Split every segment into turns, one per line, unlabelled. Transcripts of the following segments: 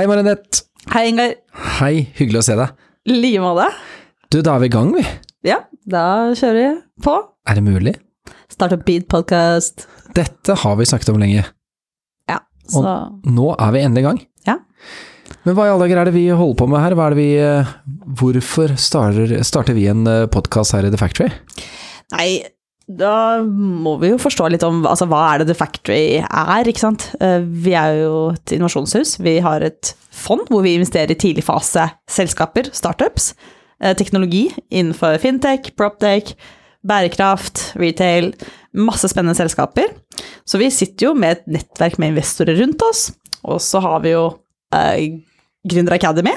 Hei, Marinette.
Hei, Ingar.
Hei, hyggelig å se deg.
I like måte.
Du, da er vi i gang, vi.
Ja, da kjører vi på.
Er det mulig?
Startup Beat podcast.
Dette har vi snakket om lenge.
Ja, så
Nå er vi endelig i gang.
Ja.
Men hva i alle dager er det vi holder på med her? Er vi eh, Hvorfor starter, starter vi en podkast her i The Factory?
Nei, da må vi jo forstå litt om altså, hva er det The Factory er, ikke sant. Eh, Vi er jo et innovasjonshus. Vi har et fond hvor vi investerer i tidligfaseselskaper, startups. eh, Teknologi innenfor fintech, proptech, bærekraft, retail. Masse spennende selskaper. Så vi sitter jo med et nettverk med investorer rundt oss. Og så har vi jo eh, Gründer Academy,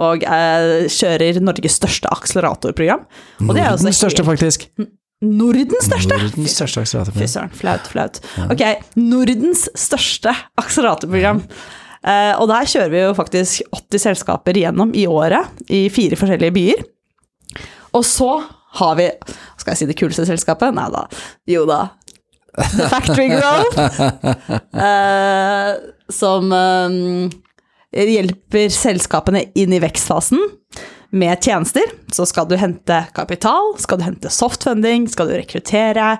og eh, kjører Norges største akseleratorprogram. Og det er også
Nordens største, faktisk.
Nordens største!
Nordens største
Fy søren, flaut, flaut. Ok, Nordens største akseleratorprogram. Uh, og der kjører vi jo faktisk 80 selskaper gjennom i året, i fire forskjellige byer. Og så har vi Skal jeg si det kuleste selskapet? Nei da. Jo da. The Factory Growth. Uh, som eh, hjelper selskapene inn i vekstfasen med tjenester. Så skal du hente kapital, skal du hente softfunding, skal du rekruttere.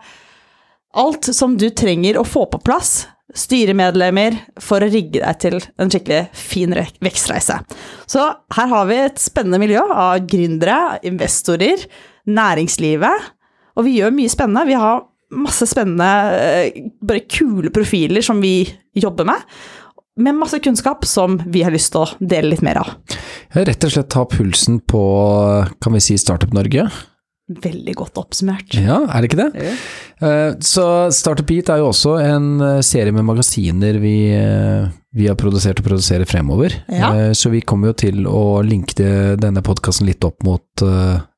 Alt som du trenger å få på plass, styremedlemmer, for å rigge deg til en skikkelig fin vekstreise. Så her har vi et spennende miljø av gründere, investorer, næringslivet, og vi gjør mye spennende. Vi har masse spennende, eh, bare kule profiler som vi jobber med, med masse kunnskap som vi har lyst til å dele litt mer av.
Rett og slett ta pulsen på, kan vi si, Startup Norge?
Veldig godt oppsummert.
Ja, er det ikke det? Eh, Så Startup Beat er jo også en eh, serie med magasiner vi, eh, vi har produsert og produserer fremover.
Ja.
Så vi kommer jo til å linke denne podkasten litt opp mot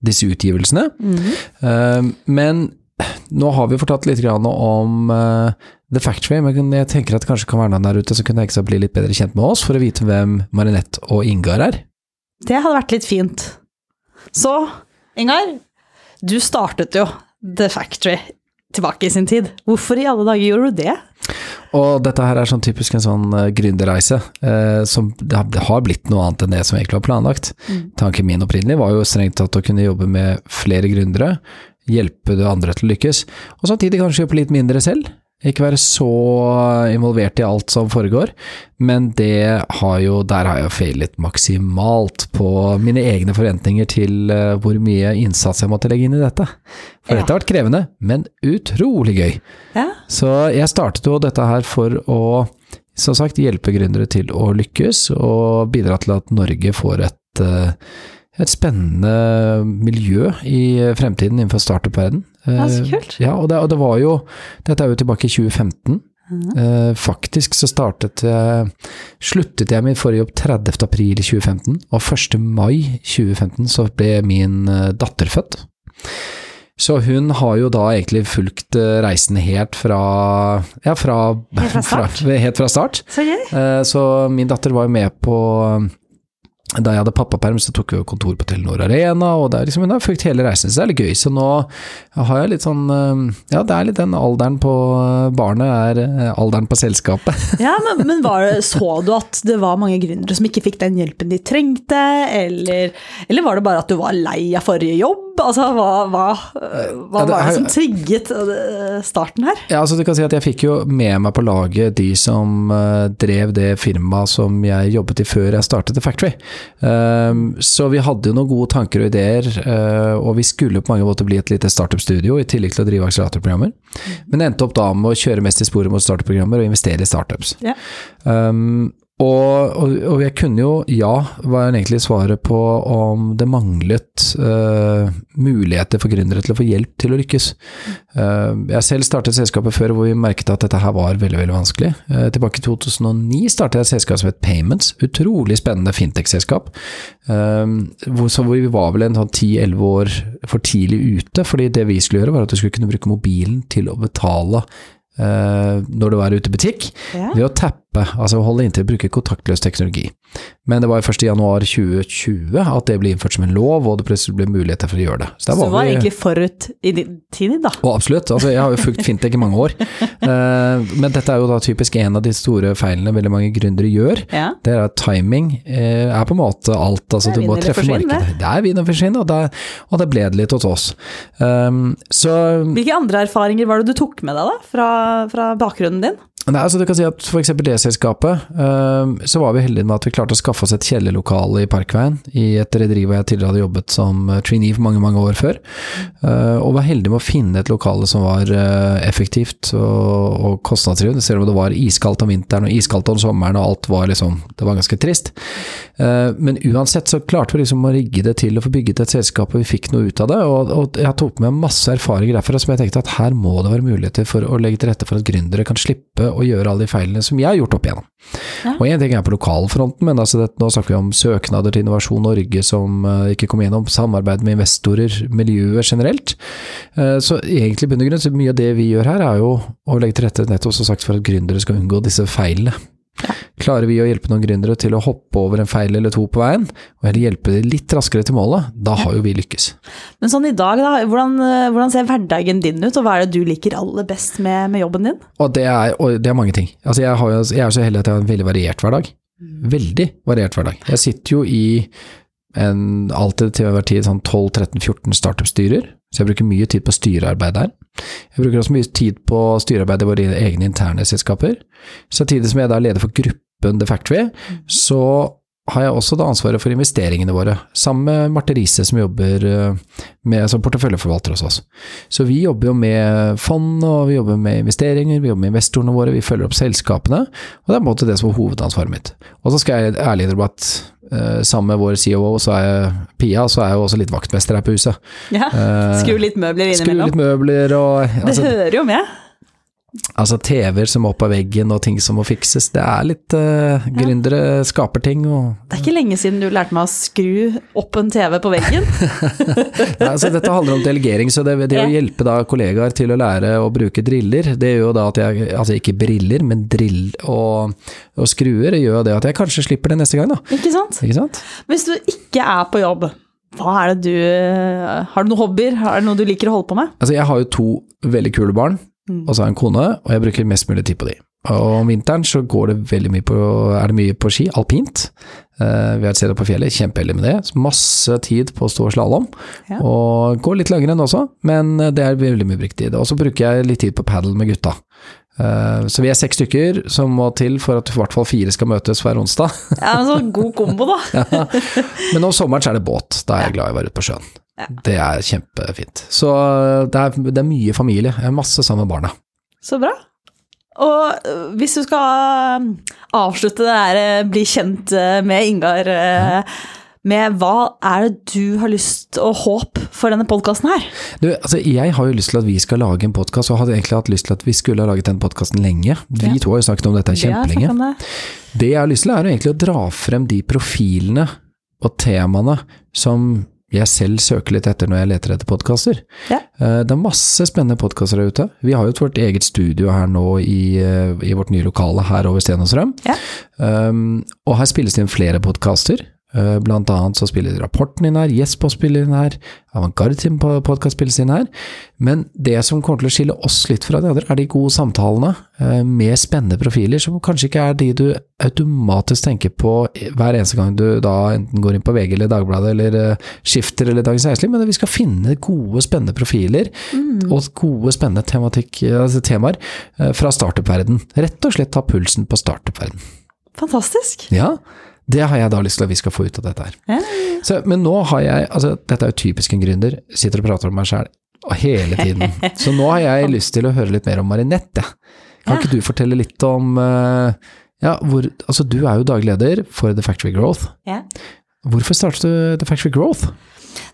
disse utgivelsene.
Mm
-hmm. Men nå har vi fortalt litt grann om eh, The Factory, men jeg tenker at det kanskje kan være noen der ute som kunne tenke seg å bli litt bedre kjent med oss, for å vite hvem Marinette og Ingar er.
Det hadde vært litt fint. Så, Ingar, du startet jo The Factory tilbake i sin tid. Hvorfor i alle dager gjorde du det?
Og dette her er sånn typisk en sånn uh, gründerreise, eh, som det har, det har blitt noe annet enn det som egentlig var planlagt. Tanken min opprinnelig var jo strengt tatt å kunne jobbe med flere gründere, hjelpe andre til å lykkes, og samtidig kanskje jobbe litt mindre selv. Ikke være så involvert i alt som foregår, men det har jo, der har jeg feilet maksimalt på mine egne forventninger til eh, hvor mye innsats jeg måtte legge inn i dette. For
Ja.
dette har vært krevende, men utrolig gøy.
Ja,
Så jeg startet jo dette her for å, som sagt, hjelpe gründere til å lykkes, og bidra til at Norge får et, eh, et spennende miljø i fremtiden innenfor startup-verden.
Ja, så
Eh,
kult.
Ja, og det, og det var jo Dette er jo tilbake i 2015.
Mm.
Eh, faktisk så startet jeg Sluttet jeg min forrige jobb 30. april i 2015, og 1. mai 2015 så ble min eh, datter født. Så hun har jo da egentlig fulgt reisen helt fra Ja, fra
Helt fra start.
helt fra start.
så.
Eh, Så min datter var jo med på da jeg hadde pappaperm, så tok vi jo kontor på Telenor Arena, og det er liksom, hun har fulgt hele reisen, så det er litt gøy. Så nå har jeg litt sånn eh, Ja, det er litt den alderen på barnet er eh, alderen på selskapet.
Ja, men, men det, så du at det var mange gründere som ikke fikk den hjelpen de trengte, eller, eller var det bare at du var lei av forrige jobb? Altså, hva, hva, hva
Ja, det
var det som trigget eh, starten her?
Ja, altså du kan si at jeg fikk jo med meg på laget de som uh, drev det firmaet som jeg jobbet i før jeg startet The Factory. Um, så vi hadde jo noen gode tanker og ideer, uh, og vi skulle på mange måter bli et lite startup-studio i tillegg til å drive akseleratorprogrammer. Men endte opp da med å kjøre mest i sporet mot startup-programmer og investere i startups.
Ja.
Um, og, og, og jeg kunne jo, ja, var egentlig svaret på om det manglet uh, muligheter for gründere til å få hjelp til å lykkes. Uh, jeg selv startet selskapet før hvor vi merket at dette her var veldig veldig vanskelig. Uh, tilbake i 2009 startet jeg et selskap som het Payments, utrolig spennende fintech-selskap. Hvor, hvor vi var vel en sånn 10-11 år for tidlig ute, fordi det vi skulle gjøre var at du skulle kunne bruke mobilen til å betale når du var ute i butikk,
Ja.
ved å tappe slippe, altså holde inntil å bruke kontaktløs teknologi. Men det var først i januar 2020 at det ble innført som en lov, og det plutselig ble muligheter for å gjøre det.
Så, det var, så var vi, egentlig forut i din tid, da?
Og absolutt. Altså, jeg har jo fulgt fintech i mange år. Uh, men dette er jo da typisk en av de store feilene veldig mange gründere gjør. Ja. Det er at timing uh, er på en måte alt. Altså, du må treffe markedet. Det er vinn og forsvinn, og, og det ble det litt hos oss. Um,
så, Hvilke andre erfaringer var det du tok med deg da, fra, fra bakgrunnen din?
Nei, altså du kan si at For eksempel det selskapet, uh, så var vi heldige med at vi klarte å skaffe oss et kjellerlokale i Parkveien, i et rederi hvor jeg tidligere hadde jobbet som uh, trainee for mange mange år før. Uh, og var heldige med å finne et lokale som var uh, effektivt og, kostnadsdrivende, selv om det var iskaldt om vinteren og iskaldt om sommeren og alt var liksom Det var ganske trist. men uansett så klarte vi liksom å rigge det til og få bygget et selskap, og vi fikk noe ut av det. Og jeg tok med masse erfaringer derfra som jeg tenkte at her må det være muligheter for å legge til rette for at gründere kan slippe å gjøre alle de feilene som jeg har gjort opp igjennom. Ja. Og én ting er på lokalfronten, men altså det, nå snakker vi om søknader til Innovasjon Norge som uh, ikke kom gjennom, samarbeid med investorer, miljøet generelt. Uh, så egentlig bunn og grunn, så mye av det vi gjør her, er jo å legge til rette nettopp som sagt for at gründere skal unngå disse feilene. Klarer vi å hjelpe noen gründere til å hoppe over en feil eller to på veien, og heller hjelpe dem litt raskere til målet, da har jo vi lykkes.
Men sånn i dag, da, hvordan, eh, hvordan, ser hverdagen din ut, og hva er det du liker aller best med, med jobben din?
Og det, er, og det er, mange ting. Altså jeg, har, jeg, er så heldig at jeg har en veldig variert hverdag. Mm. Veldig variert hverdag. Jeg sitter jo i en, alltid til enhver tid sånn 12-13-14 startup-styrer, så jeg bruker mye tid på styrearbeid der. Jeg bruker også mye tid på styrearbeid i våre egne interne selskaper. Samtidig som jeg da er leder for gruppen The Factory, så har jeg også da ansvaret for investeringene våre, sammen med Marte Riise som jobber eh, med, som porteføljeforvalter hos oss. Så vi jobber jo med fond, og vi jobber med investeringer, vi jobber med investorene våre, vi følger opp selskapene, og det er på en måte det som er hovedansvaret mitt. Og så skal jeg ærlig innrømme at uh, sammen med vår CEO, så er jeg Pia, så er jeg jo også litt vaktmester her på huset.
Ja, uh, skru litt møbler innimellom.
Skru litt møbler og
altså, Det hører jo med.
Altså TV-er som må opp av veggen og ting som må fikses. Det er litt uh, Gründere ja. skaper ting og
Det er ikke lenge siden du lærte meg å skru opp en TV på veggen.
Nei, altså, dette handler om delegering, så det, det ja. å hjelpe da kollegaer til å lære å bruke driller, det gjør jo da at jeg Altså ikke briller, men drill og, og skruer gjør det at jeg kanskje slipper det neste gang, da.
Ikke sant?
Ikke sant?
Hvis du ikke er på jobb, hva er det du Har du noen hobbyer? Er det noe du liker å holde på med?
Altså jeg har jo to veldig kule barn. Mm. Og så har jeg en kone, og jeg bruker mest mulig tid på de. Og om vinteren så går det veldig mye på, er det mye på ski, alpint. Uh, vi har et sted på fjellet, kjempeheldig med det. Så masse tid på å stå slalåm. Ja. Og går litt langrenn også, men det er veldig mye brukt tid. Og så bruker jeg litt tid på padel med gutta. Uh, så vi er seks stykker som må til for at i hvert fall fire skal møtes hver onsdag.
ja, men så god kombo, da. ja.
Men om sommeren så er det båt, da er jeg glad i å være ute på sjøen. Ja. Det er kjempefint. Så det er, det er, mye familie. Masse sammen med barna.
Så bra. Og øh, hvis du skal øh, avslutte det øh, bli kjent med Ingar med hva er det du har lyst og håp for denne podkasten her?
Du, altså jeg har jo lyst til at vi skal lage en podkast, og hadde egentlig hatt lyst til at vi skulle ha laget den podkasten lenge. Vi ja. to har jo snakket om dette kjempelenge. Det. det jeg har lyst til, er egentlig å dra frem de profilene og temaene som jeg selv søker litt etter når jeg leter etter podkaster. Ja. Eh, det er masse spennende podkaster der ute. Vi har jo vårt eget studio her nå i, eh, i vårt nye lokale her over Sten og Strøm. Ja. Um, og her spilles det inn flere podkaster. Eh, blant annet så spiller Rapporten inn her, Jesper spiller inn her, Avantgarde sin podkast spilles inn her. Men det som kommer til å skille oss litt fra de andre, er de gode samtalene eh, med spennende profiler, som kanskje ikke er de du automatisk tenker på hver eneste gang du da enten går inn på VG eller Dagbladet eller eh, Skifter eller Dagens Næringsliv, men vi skal finne gode, spennende profiler mm. og gode, spennende altså temaer fra startup-verden. Rett og slett ta pulsen på startup-verden.
Fantastisk.
Ja. Det har jeg da lyst til at vi skal få ut av dette her. Ja. Så, men nå har jeg altså Dette er jo typisk en gründer. Sitter og prater om meg sjæl hele tiden. Så nå har jeg lyst til å høre litt mer om Marinette. Kan ja. ikke du fortelle litt om uh, ja, hvor, altså Du er jo daglig leder for The Factory Growth. Ja. Hvorfor startet du The Factory Growth?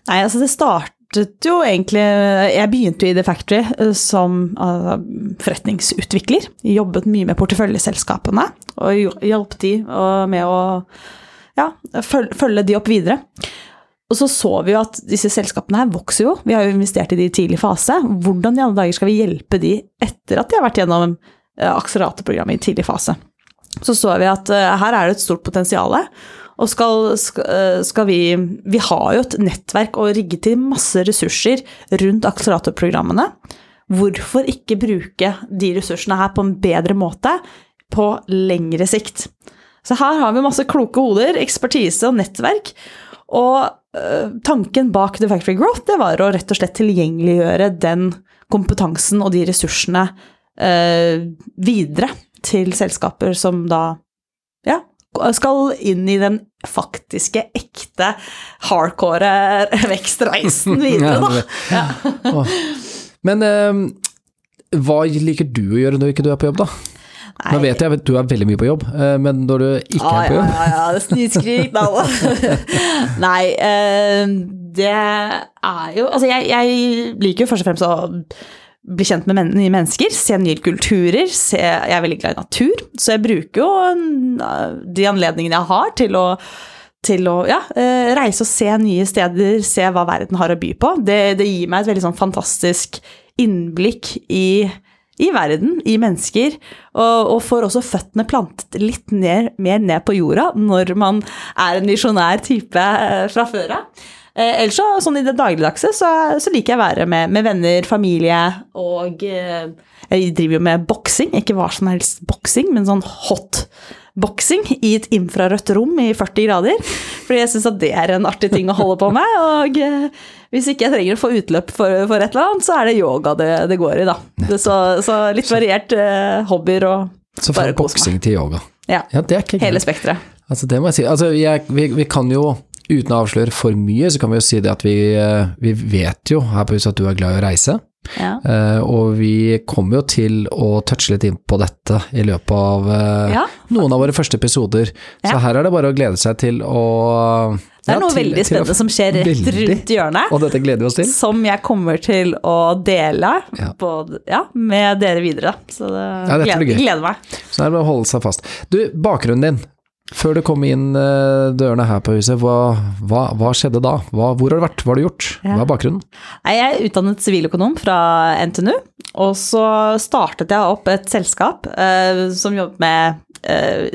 Nei, altså det start, startet jo egentlig Jeg begynte jo i The Factory eh, som uh, forretningsutvikler. Jobbet mye med porteføljeselskapene og hjalp de med å ja, følge, de opp videre. Og så så vi jo at disse selskapene her vokser jo. Vi har jo investert i de i tidlig fase. Hvordan i alle dager skal vi hjelpe de etter at de har vært gjennom eh, akseleratorprogrammet i tidlig fase? så så vi at her er det et stort potensial. Og skal, skal, skal, vi Vi har jo et nettverk og rigget til masse ressurser rundt akseleratorprogrammene. Hvorfor ikke bruke de ressursene her på en bedre måte på lengre sikt? Så her har vi masse kloke hoder, ekspertise og nettverk. Og øh, tanken bak The Factory Growth det var å rett og slett tilgjengeliggjøre den kompetansen og de ressursene eh, videre til selskaper som da ja, skal inn i den faktiske, ekte, hardcore vekstreisen videre, da. Ja.
Men eh, hva liker du å gjøre når ikke du er på jobb, da? Nei. Nå vet jeg at du er veldig mye på jobb, eh, men når du ikke ah, er på jobb
Ja, ja, ja, snikskrik, da. Nei, eh, det er jo Altså, jeg, jeg liker jo først og fremst å bli kjent med nye mennesker, se nye kulturer. Se, jeg er veldig glad i natur, så jeg bruker jo de anledningene jeg har til å, til å ja, eh, reise og se nye steder, se hva verden har å by på. Det, det gir meg et veldig sånn fantastisk innblikk i i verden, i mennesker, og, og får også føttene plantet litt ned, mer ned på jorda når man er en visjonær type eh, fra før av. Eh, ellers så, sånn i det dagligdagse, så, så, liker jeg å være med, med venner, familie og eh, Jeg driver jo med boksing, ikke hva som helst boksing, men sånn hot boksing i et infrarødt rom i 40 grader. Fordi jeg syns at det er en artig ting å holde på med. Og eh, hvis ikke jeg trenger å få utløp for, for et eller annet, så er det yoga det, det går i, da. Så, så, litt variert uh, hobbyer og
så fra boksing til yoga.
Ja. ja Hele spekteret.
Altså, det må jeg si. Altså, jeg, vi, vi, kan jo, uten å avsløre for mye, så kan vi jo si det at vi, eh, vi vet jo her på huset at du er glad i å reise. Ja. Uh, og vi kommer jo til å touche litt inn på dette i løpet av uh, ja. noen av våre første episoder. Ja. Så her er det bare å glede seg til å
Det er noe til, veldig spennende som skjer rett veldig. rundt hjørnet.
Og dette gleder vi oss til.
Som jeg kommer til å dele på, med dere videre. Så det, gleder, gleder meg.
Så det er bare å holde seg fast. Du, bakgrunnen din. Før du kom inn eh, dørene her på huset, hva, hva, hva skjedde da? Hva, hvor har du vært, hva har du gjort? Hva er bakgrunnen?
Jeg er utdannet siviløkonom fra NTNU, og så startet jeg opp et selskap eh, som jobbet med eh,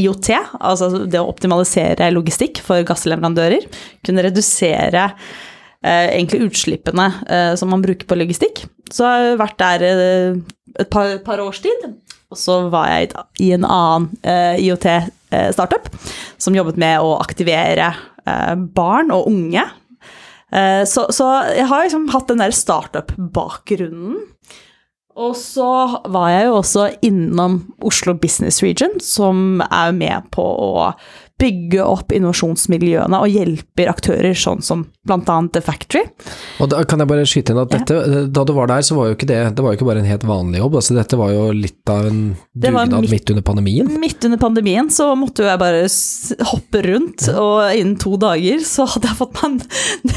IOT, altså det å optimalisere logistikk for gassleverandører. Kunne redusere eh, egentlig utslippene eh, som man bruker på logistikk. Så jeg har vært der eh, et par, par års tid. Og så var jeg i en annen IOT Eh, startup som jobbet med å aktivere eh, barn og unge. Eh, så, så jeg har liksom hatt den der startup-bakgrunnen. Og så var jeg jo også innom Oslo Business Region, som er med på å bygge opp innovasjonsmiljøene og hjelper aktører sånn som bl.a. The Factory.
Og da kan jeg bare skyte inn at dette, ja. da du var der, så var jo ikke det det var jo ikke bare en helt vanlig jobb, altså dette var jo litt av en dugnad midt, midt, under pandemien?
Midt under pandemien så måtte jo jeg bare hoppe rundt, ja. og innen to dager så hadde jeg fått meg,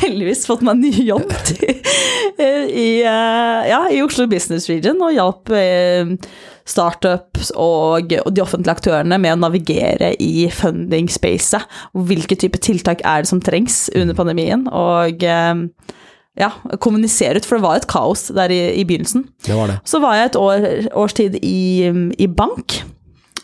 heldigvis fått meg en ny jobb til, i, eh, ja, i Oslo Business Region, og hjalp eh, startups og, og, de offentlige aktørene med å navigere i funding-spacet. Hvilke type tiltak er det som trengs under pandemien? Og eh, ja, kommunisere ut, for det var et kaos der i, i begynnelsen.
Det var det.
Så var jeg et år, års tid i, i bank.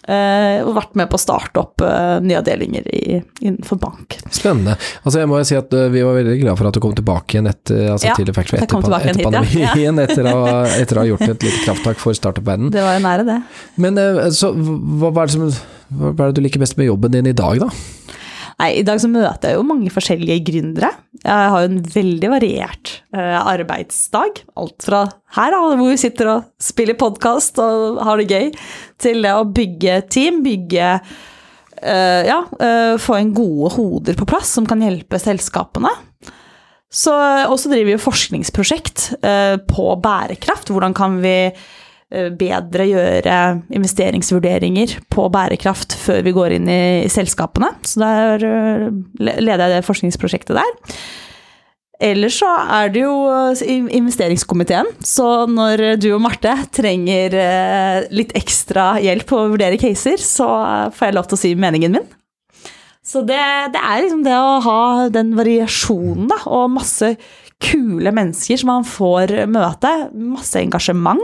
Uh, og vært med på å starte opp uh, nye avdelinger i, innenfor bank.
Spennende. Altså jeg må jo si at uh, Vi var veldig glad for at du kom tilbake igjen etter, altså ja, til Factory etter, etter, etter pandemien, ja. etter, å, etter, å, ha gjort et lite krafttak for startup-verden.
Det var jo nære, det.
Men så, hva, hva, er det som, hva er det du liker best med jobben din i dag, da?
Nei, I dag så møter jeg jo mange forskjellige gründere. Jeg har jo en veldig variert uh, arbeidsdag. Alt fra her, hvor vi sitter og spiller podkast og har det gøy, til det å bygge team, bygge uh, Ja, uh, få inn gode hoder på plass som kan hjelpe selskapene. Og så driver vi forskningsprosjekt på bærekraft. Hvordan kan vi bedre gjøre investeringsvurderinger på bærekraft før vi går inn i selskapene. Så der eh, leder jeg det forskningsprosjektet der. Ellers så er det jo eh, investeringskomiteen, så når du og Marte trenger litt ekstra hjelp på å vurdere caser, så får jeg lov til å si meningen min. Så det, det er liksom det å ha den variasjonen, da, og masse kule mennesker som man får møte. Masse engasjement.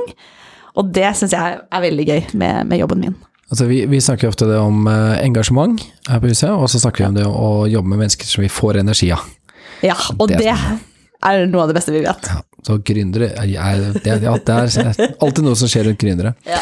Og det syns jeg er veldig gøy med, med, jobben min.
Altså, vi, vi snakker ofte det om eh, engasjement her på huset, og så snakker vi om det å jobbe med mennesker som vi får energi av.
Ja, og
Det er
noe av det beste vi vet.
Ja, så gründere er, er, det, er- ja, det er alltid noe som skjer rundt gründere.
Ja.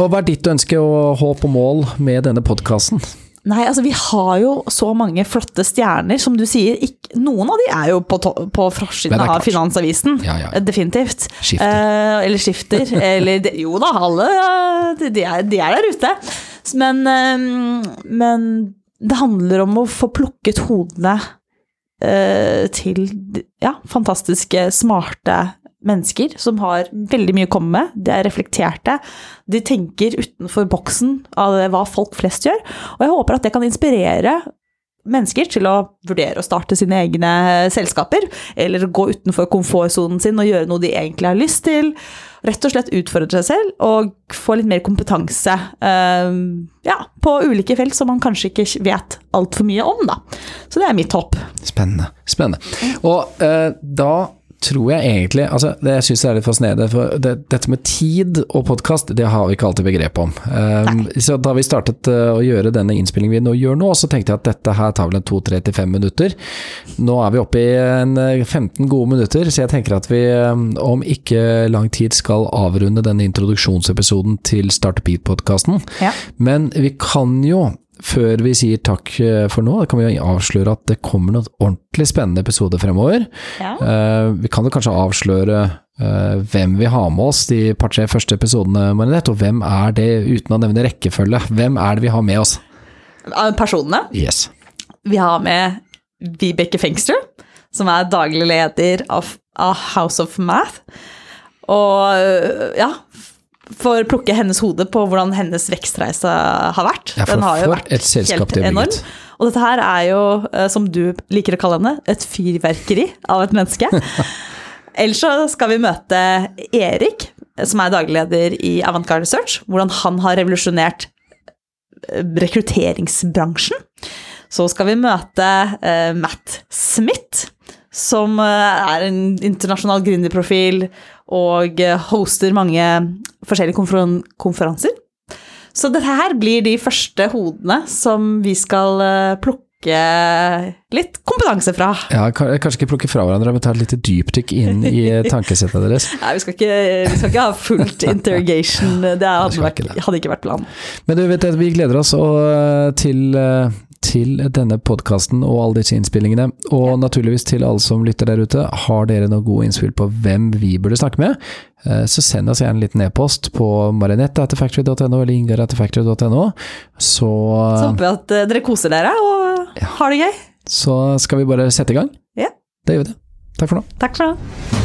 Og hva er ditt ønske og håp og mål med denne podkasten?
Nei, altså vi har jo så mange flotte stjerner, som du sier. Ikke, noen av de er jo på, på forsiden av. Finansavisen.
Ja, ja.
Definitivt.
Skifter.
Eh, eller skifter. eller de- Jo da, alle eh, de, er, de er der ute. Men, eh, men det handler om å få plukket hodene eh, til ja, fantastiske, smarte mennesker som har veldig mye å komme med. De er reflekterte. De tenker utenfor boksen av hva folk flest gjør. Og jeg håper at det kan inspirere mennesker til å vurdere å starte sine egne selskaper, eller gå utenfor komfortsonen sin og gjøre noe de egentlig har lyst til. Rett og slett utfordre seg selv og få litt mer kompetanse uh, ja, på ulike felt som man kanskje ikke vet altfor mye om. Da. Så det er mitt håp.
Spennende. Spennende. Og uh, da tror jeg egentlig altså det Jeg syns det er litt fascinerende, for det, dette med tid og podkast, det har vi ikke alltid begrep om. Um, så da vi startet uh, å gjøre denne innspillingen vi nå gjør nå, så tenkte jeg at dette her tar vel en 2-3 til 5 minutter. Nå er vi oppe i en eh, 15 gode minutter, så jeg tenker at vi eh, om ikke lang tid skal avrunde denne introduksjonsepisoden til Start Beat-podkasten.
Ja.
Men vi kan jo, før vi sier takk eh, for nå, kan vi avsløre at det kommer noen ordentlig spennende episoder fremover.
Ja.
Eh, vi kan jo kanskje avsløre eh, hvem vi har med oss de par-tre første episodene, Marinette. Og hvem er det, uten å nevne rekkefølge, hvem er det vi har med oss?
Personene.
Yes.
Vi har med Vibeke Fengstrøm, som er daglig leder av, House of Math. Og ja, får plukke hennes hode på hvordan hennes vekstreise har vært.
Ja, for
Den har jo vært
et selskap
helt enorm. Og dette her er jo, øh, som du liker å kalle henne, et fyrverkeri av et menneske. Ellers så skal vi møte Erik, som er dagleder i Avantgarde Research. Hvordan han har revolusjonert eh, rekrutteringsbransjen. Så skal vi møte eh, Matt Smith, som eh, er en internasjonal gründerprofil og eh, hoster mange forskjellige konferanser. Så dette her blir de første hodene som vi skal eh, plukke litt kompetanse fra.
Ja, kanskje ikke plukke fra hverandre, men ta et lite dypdykk inn i tankesettet deres.
Nei, vi skal ikke, vi skal ikke ha fullt interrogation. Det hadde, vært, hadde ikke vært planen.
Men du vet vi gleder oss til, eh, til denne podkasten og alle disse innspillingene. Og naturligvis til alle som lytter der ute. Har dere noen gode innspill på hvem vi burde snakke med, eh, så send oss gjerne en liten e-post på marinette.factory.no eller ingar.factory.no. Så,
Så håper vi at eh, dere koser dere og har det gøy.
så skal vi bare sette i gang.
Ja.
Det gjør vi det. Takk for nå.
Takk for nå.